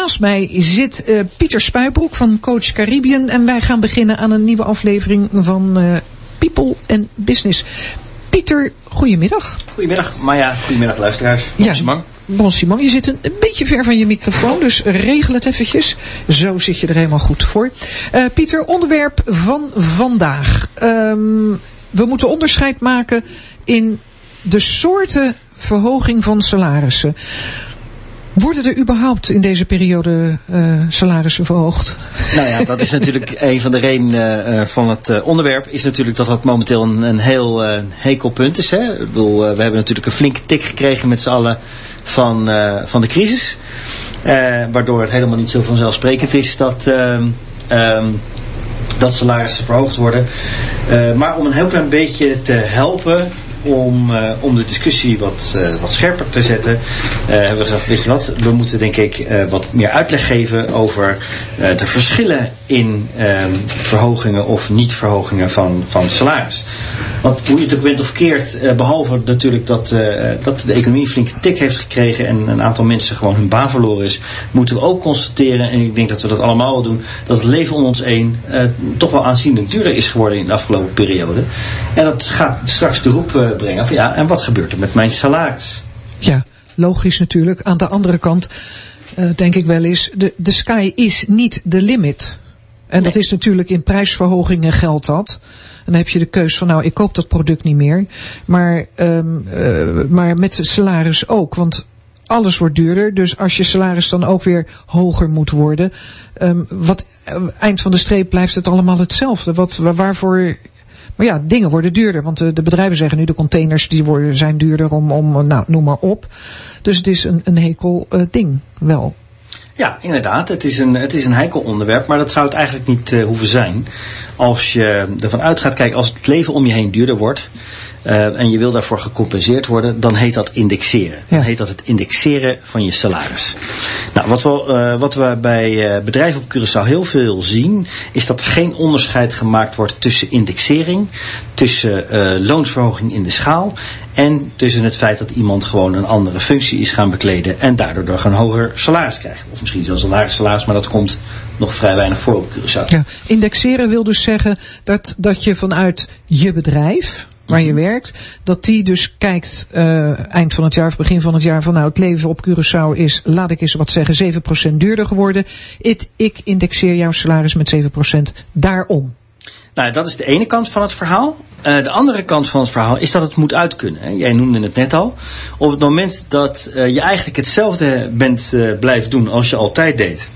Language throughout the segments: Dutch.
naast mij zit uh, Pieter Spuibroek van Coach Caribbean. En wij gaan beginnen aan een nieuwe aflevering van uh, People and Business. Pieter, goedemiddag. Goedemiddag Maya, goedemiddag luisteraars. Ja, Simon. Bon Simon, je zit een, een, beetje ver van je microfoon, dus regel het eventjes. Zo zit je er helemaal goed voor. Uh, Pieter, onderwerp van vandaag. Um, we moeten onderscheid maken in de soorten verhoging van salarissen. Worden er überhaupt in deze periode uh, salarissen verhoogd? Nou ja, dat is natuurlijk een van de redenen uh, van het uh, onderwerp. Is natuurlijk dat dat momenteel een, een heel hekel punt is. Hè? Ik bedoel, we hebben natuurlijk een flinke tik gekregen met z'n allen van, van de crisis. waardoor het helemaal niet zo vanzelfsprekend is dat, um, dat salarissen verhoogd worden. maar om een heel klein beetje te helpen om, uh, om de discussie wat, uh, wat scherper te zetten, uh, hebben we gezegd, weet je wat, we moeten denk ik wat meer uitleg geven over de verschillen in ehm, verhogingen of niet-verhogingen van, van salaris. Want hoe je het ook bent of keert, behalve natuurlijk dat, dat de economie flink tik heeft gekregen en een aantal mensen gewoon hun baan verloren is, moeten we ook constateren, en ik denk dat we dat allemaal wel doen, dat het leven om ons heen toch wel aanzienlijk duurder is geworden in de afgelopen periode. En dat gaat straks de roep brengen van ja, en wat gebeurt er met mijn salaris? Ja, logisch natuurlijk. Aan de andere kant uh, denk ik wel eens, de, de sky is niet de limit. En nee. dat is natuurlijk in prijsverhogingen geldt dat. En dan heb je de keus van nou, ik koop dat product niet meer. Maar, um, uh, maar met salaris ook. Want alles wordt duurder. Dus als je salaris dan ook weer hoger moet worden. Um, wat, eind van de streep blijft het allemaal hetzelfde. Wat, waarvoor maar ja, dingen worden duurder. Want de, de bedrijven zeggen nu de containers die worden, zijn duurder om, om nou, noem maar op. Dus het is een, een hekel uh, ding wel. Ja, inderdaad. Het is, een, het is een heikel onderwerp, maar dat zou het eigenlijk niet hoeven zijn. Als je ervan uitgaat, kijk, als het leven om je heen duurder wordt, uh, en je wil daarvoor gecompenseerd worden, dan heet dat indexeren. Ja. Dan heet dat het indexeren van je salaris. Nou, wat we, uh, wat we bij uh, bedrijven op Curaçao heel veel zien, is dat er geen onderscheid gemaakt wordt tussen indexering, tussen loonsverhoging in de schaal en tussen het feit dat iemand gewoon een andere functie is gaan bekleden en daardoor nog een hoger salaris krijgt. Of misschien zelfs een lager salaris, maar dat komt nog vrij weinig voor op Curaçao. Ja, indexeren wil dus zeggen dat, dat je vanuit je bedrijf, waar je werkt, dat die dus kijkt uh, eind van het jaar of begin van het jaar van nou het leven op Curaçao is, laat ik eens wat zeggen, 7% duurder geworden. It, ik indexeer jouw salaris met 7% daarom. Nou, dat is de ene kant van het verhaal. Uh, de andere kant van het verhaal is dat het moet uitkunnen. Hè. Jij noemde het net al. Op het moment dat uh, je eigenlijk hetzelfde bent blijven doen als je altijd deed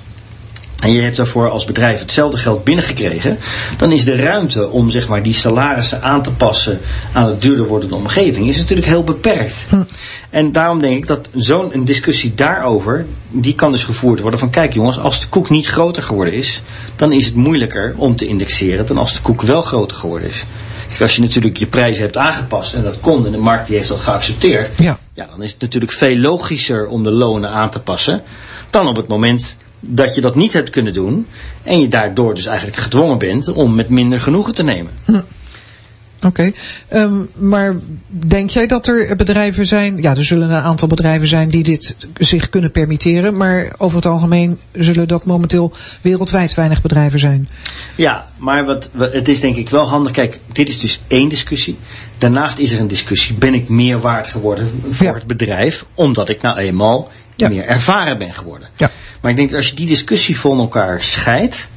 en je hebt daarvoor als bedrijf hetzelfde geld binnengekregen, dan is de ruimte om zeg maar, die salarissen aan te passen aan het duurder wordende omgeving, is natuurlijk heel beperkt. Hm. En daarom denk ik dat zo'n discussie daarover, die kan dus gevoerd worden van kijk jongens, als de koek niet groter geworden is, dan is het moeilijker om te indexeren dan als de koek wel groter geworden is. Als je natuurlijk je prijzen hebt aangepast en dat kon en de markt die heeft dat geaccepteerd, ja. Ja, dan is het natuurlijk veel logischer om de lonen aan te passen dan op het moment dat je dat niet hebt kunnen doen. En je daardoor dus eigenlijk gedwongen bent om met minder genoegen te nemen. Hm. Oké, okay. um, maar denk jij dat er bedrijven zijn, ja er zullen een aantal bedrijven zijn die dit zich kunnen permitteren, maar over het algemeen zullen dat momenteel wereldwijd weinig bedrijven zijn? Ja, maar wat, wat, het is denk ik wel handig, kijk dit is dus één discussie. Daarnaast is er een discussie, ben ik meer waard geworden voor ja. het bedrijf, omdat ik nou eenmaal ja. meer ervaren ben geworden. Ja. Maar ik denk dat als je die discussie van elkaar scheidt,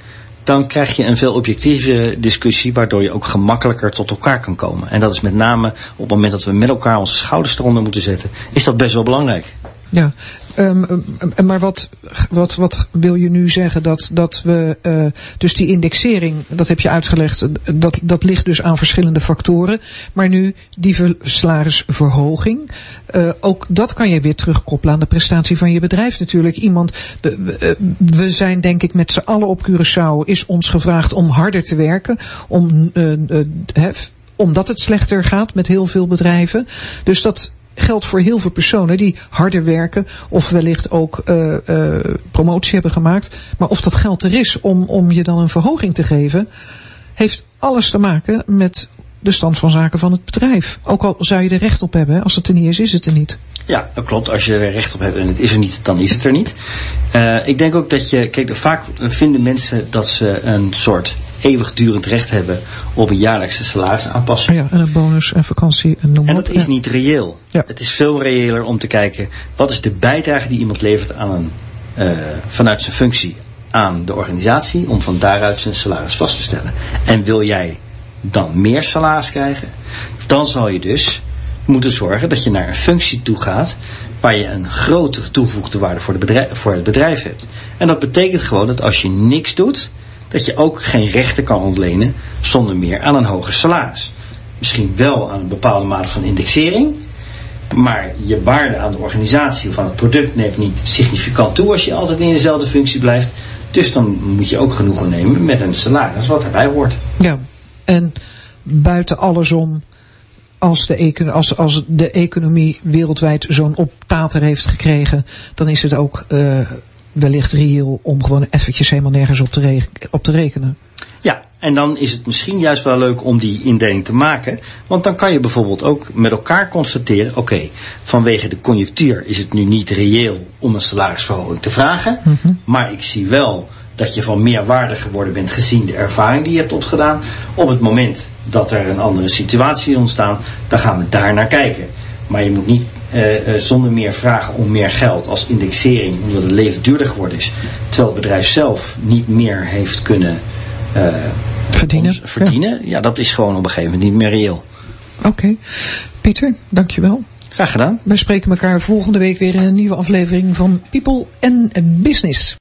dan krijg je een veel objectieve discussie, waardoor je ook gemakkelijker tot elkaar kan komen. En dat is met name op het moment dat we met elkaar onze schouders eronder moeten zetten, is dat best wel belangrijk. Ja, um, maar wat, wat, wat wil je nu zeggen? Dat, dat we, uh, dus die indexering, dat heb je uitgelegd, dat, dat ligt dus aan verschillende factoren. Maar nu die salarisverhoging, uh, ook dat kan je weer terugkoppelen aan de prestatie van je bedrijf natuurlijk. Iemand, we, we zijn denk ik met z'n allen op Curaçao, is ons gevraagd om harder te werken, om, omdat het slechter gaat met heel veel bedrijven. Dus dat geldt voor heel veel personen die harder werken of wellicht ook uh, uh, promotie hebben gemaakt. Maar of dat geld er is om, om je dan een verhoging te geven, heeft alles te maken met de stand van zaken van het bedrijf. Ook al zou je er recht op hebben, als het er niet is, is het er niet. Ja, dat klopt. Als je er recht op hebt en het is er niet, dan is het er niet. Uh, ik denk ook dat je, kijk, vaak vinden mensen dat ze een soort eeuwigdurend recht hebben op een jaarlijkse salarisaanpassing. Ja, en een bonus en vakantie en noem En dat op. is niet reëel. Ja. Het is veel reëler om te kijken wat is de bijdrage die iemand levert aan een, eh, vanuit zijn functie aan de organisatie om van daaruit zijn salaris vast te stellen. En wil jij dan meer salaris krijgen, dan zal je dus moeten zorgen dat je naar een functie toe gaat waar je een grotere toegevoegde waarde voor, de bedrijf, voor het bedrijf hebt. En dat betekent gewoon dat als je niks doet, dat je ook geen rechten kan ontlenen zonder meer aan een hoger salaris. Misschien wel aan een bepaalde mate van indexering, maar je waarde aan de organisatie of aan het product neemt niet significant toe als je altijd in dezelfde functie blijft. Dus dan moet je ook genoegen nemen met een salaris wat erbij hoort. Ja, en buiten alles om, als de, als, als de economie wereldwijd zo'n optater heeft gekregen, dan is het ook eh, wellicht reëel om gewoon eventjes helemaal nergens op te, re- op te rekenen. Ja, en dan is het misschien juist wel leuk om die indeling te maken. Want dan kan je bijvoorbeeld ook met elkaar constateren: oké, vanwege de conjunctuur is het nu niet reëel om een salarisverhoging te vragen. Maar ik zie wel dat je van meer waarde geworden bent gezien de ervaring die je hebt opgedaan. Op het moment dat er een andere situatie ontstaan, dan gaan we daar naar kijken. Maar je moet niet eh, eh, zonder meer vragen om meer geld als indexering, omdat het leven duurder geworden is. Terwijl het bedrijf zelf niet meer heeft kunnen eh, Verdienen. ons verdienen. Ja. dat is gewoon op een gegeven moment niet meer reëel. Oké. Pieter, dankjewel. Graag gedaan. Wij spreken elkaar volgende week weer in een nieuwe aflevering van People and Business.